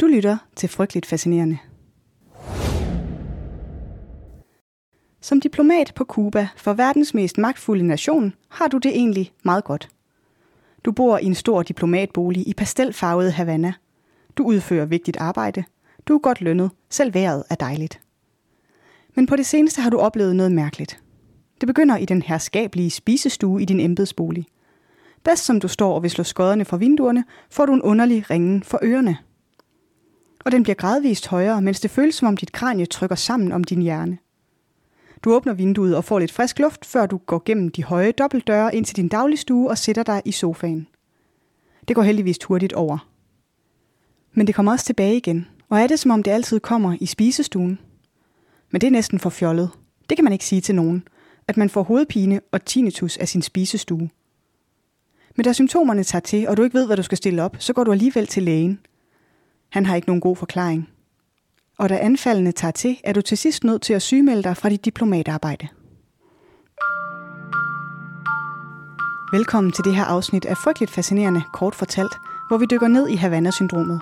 Du lytter til Frygteligt Fascinerende. Som diplomat på Cuba for verdens mest magtfulde nation, har du det egentlig meget godt. Du bor i en stor diplomatbolig i pastelfarvet Havana. Du udfører vigtigt arbejde. Du er godt lønnet. Selv vejret er dejligt. Men på det seneste har du oplevet noget mærkeligt. Det begynder i den herskabelige spisestue i din embedsbolig. Bedst som du står og vil slå skodderne fra vinduerne, får du en underlig ringen for ørerne. Og den bliver gradvist højere, mens det føles som om dit kranie trykker sammen om din hjerne. Du åbner vinduet og får lidt frisk luft, før du går gennem de høje dobbeltdøre ind til din dagligstue og sætter dig i sofaen. Det går heldigvis hurtigt over. Men det kommer også tilbage igen, og er det som om det altid kommer i spisestuen? Men det er næsten for fjollet. Det kan man ikke sige til nogen, at man får hovedpine og tinnitus af sin spisestue. Men da symptomerne tager til, og du ikke ved, hvad du skal stille op, så går du alligevel til lægen. Han har ikke nogen god forklaring. Og da anfaldene tager til, er du til sidst nødt til at sygemelde dig fra dit diplomatarbejde. Velkommen til det her afsnit af Frygteligt Fascinerende, kort fortalt, hvor vi dykker ned i Havana-syndromet.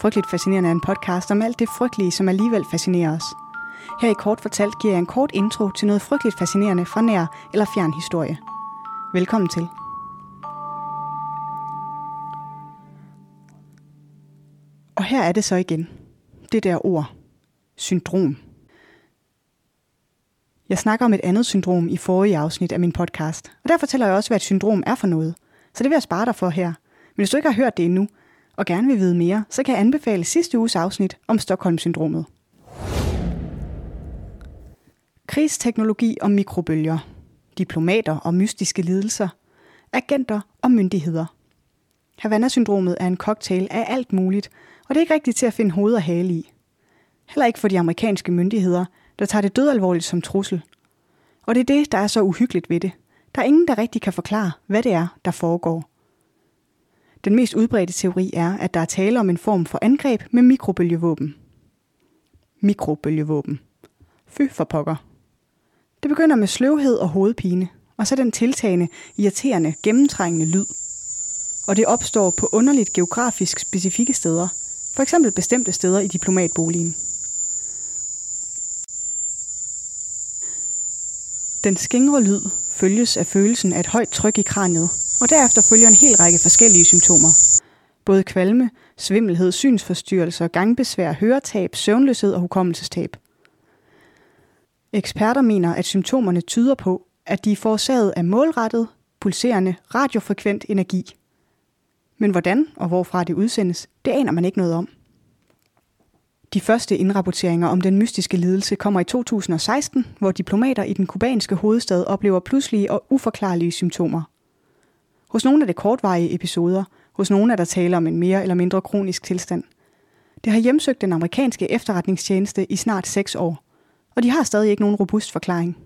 Frygteligt Fascinerende er en podcast om alt det frygtelige, som alligevel fascinerer os. Her i Kort Fortalt giver jeg en kort intro til noget frygteligt fascinerende fra nær eller fjern historie. Velkommen til. Her er det så igen. Det der ord. Syndrom. Jeg snakker om et andet syndrom i forrige afsnit af min podcast, og der fortæller jeg også, hvad et syndrom er for noget. Så det vil jeg spare dig for her. Men hvis du ikke har hørt det endnu, og gerne vil vide mere, så kan jeg anbefale sidste uges afsnit om Stockholm-syndromet. Krigsteknologi og mikrobølger. Diplomater og mystiske lidelser. Agenter og myndigheder. Havana-syndromet er en cocktail af alt muligt, og det er ikke rigtigt til at finde hoved og hale i. Heller ikke for de amerikanske myndigheder, der tager det dødalvorligt som trussel. Og det er det, der er så uhyggeligt ved det. Der er ingen, der rigtig kan forklare, hvad det er, der foregår. Den mest udbredte teori er, at der er tale om en form for angreb med mikrobølgevåben. Mikrobølgevåben. Fy for pokker. Det begynder med sløvhed og hovedpine, og så den tiltagende, irriterende, gennemtrængende lyd. Og det opstår på underligt geografisk specifikke steder, for eksempel bestemte steder i diplomatboligen. Den skingre lyd følges af følelsen af et højt tryk i kraniet, og derefter følger en hel række forskellige symptomer. Både kvalme, svimmelhed, synsforstyrrelser, gangbesvær, høretab, søvnløshed og hukommelsestab. Eksperter mener, at symptomerne tyder på, at de er forårsaget af målrettet, pulserende, radiofrekvent energi. Men hvordan og hvorfra det udsendes, det aner man ikke noget om. De første indrapporteringer om den mystiske lidelse kommer i 2016, hvor diplomater i den kubanske hovedstad oplever pludselige og uforklarlige symptomer. Hos nogle er det kortvarige episoder, hos nogle er der tale om en mere eller mindre kronisk tilstand. Det har hjemsøgt den amerikanske efterretningstjeneste i snart seks år, og de har stadig ikke nogen robust forklaring.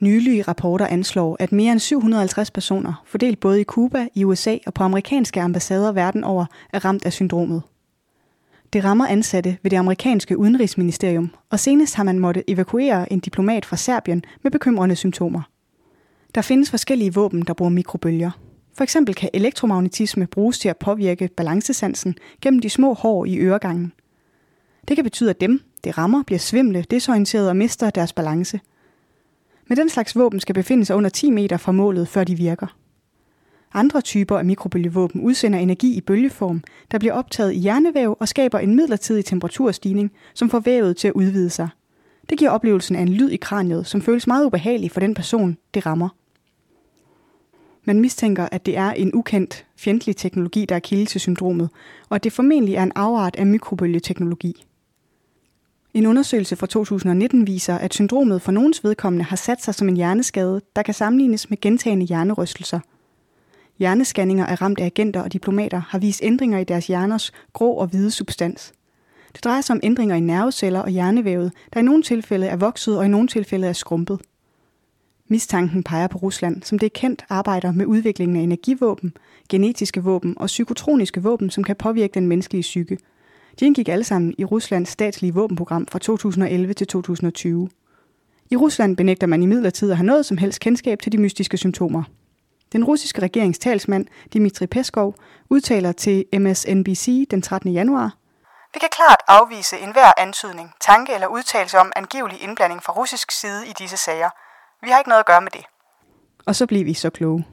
Nylige rapporter anslår, at mere end 750 personer, fordelt både i Cuba, i USA og på amerikanske ambassader verden over, er ramt af syndromet. Det rammer ansatte ved det amerikanske udenrigsministerium, og senest har man måtte evakuere en diplomat fra Serbien med bekymrende symptomer. Der findes forskellige våben, der bruger mikrobølger. For eksempel kan elektromagnetisme bruges til at påvirke balancesansen gennem de små hår i øregangen. Det kan betyde, at dem, det rammer, bliver svimle, desorienterede og mister deres balance. Men den slags våben skal befinde sig under 10 meter fra målet, før de virker. Andre typer af mikrobølgevåben udsender energi i bølgeform, der bliver optaget i hjernevæv og skaber en midlertidig temperaturstigning, som får vævet til at udvide sig. Det giver oplevelsen af en lyd i kraniet, som føles meget ubehagelig for den person, det rammer. Man mistænker, at det er en ukendt, fjendtlig teknologi, der er kilde til syndromet, og at det formentlig er en afart af mikrobølgeteknologi. En undersøgelse fra 2019 viser, at syndromet for nogens vedkommende har sat sig som en hjerneskade, der kan sammenlignes med gentagende hjernerystelser. Hjernescanninger af ramte agenter og diplomater har vist ændringer i deres hjerners grå og hvide substans. Det drejer sig om ændringer i nerveceller og hjernevævet, der i nogle tilfælde er vokset og i nogle tilfælde er skrumpet. Mistanken peger på Rusland, som det er kendt arbejder med udviklingen af energivåben, genetiske våben og psykotroniske våben, som kan påvirke den menneskelige psyke – de indgik alle sammen i Ruslands statslige våbenprogram fra 2011 til 2020. I Rusland benægter man i midlertid at have noget som helst kendskab til de mystiske symptomer. Den russiske regeringstalsmand Dmitri Peskov udtaler til MSNBC den 13. januar, vi kan klart afvise enhver antydning, tanke eller udtalelse om angivelig indblanding fra russisk side i disse sager. Vi har ikke noget at gøre med det. Og så bliver vi så kloge.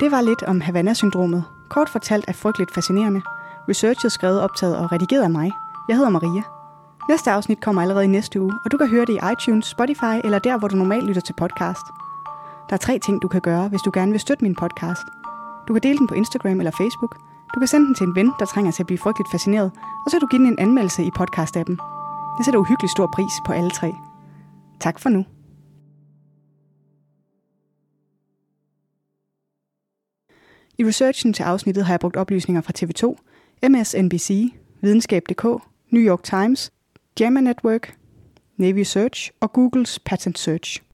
Det var lidt om Havana-syndromet. Kort fortalt er frygteligt fascinerende. Researchet skrevet, optaget og redigeret af mig. Jeg hedder Maria. Næste afsnit kommer allerede i næste uge, og du kan høre det i iTunes, Spotify eller der, hvor du normalt lytter til podcast. Der er tre ting, du kan gøre, hvis du gerne vil støtte min podcast. Du kan dele den på Instagram eller Facebook. Du kan sende den til en ven, der trænger til at blive frygteligt fascineret, og så kan du give den en anmeldelse i podcast-appen. Jeg sætter uhyggelig stor pris på alle tre. Tak for nu. I researchen til afsnittet har jeg brugt oplysninger fra TV2, MSNBC, Videnskab.dk, New York Times, Gemma Network, Navy Search og Googles Patent Search.